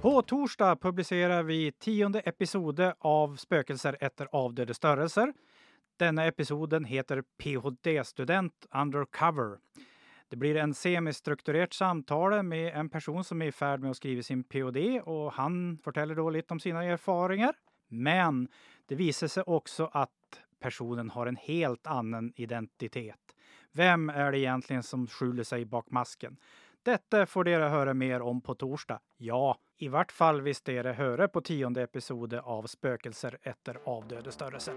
På torsdag publicerar vi tionde episode av Spökelser efter avdöde störelser. Denna episoden heter PhD-student Undercover. Det blir en semistrukturerat samtal med en person som är i färd med att skriva sin PhD och han berättar då lite om sina erfarenheter. Men det visar sig också att personen har en helt annan identitet. Vem är det egentligen som skjuler sig bak masken? Detta får dere höra mer om på torsdag. Ja, i vart fall visst dere höra på tionde episode av Spökelser efter avdöde störelser.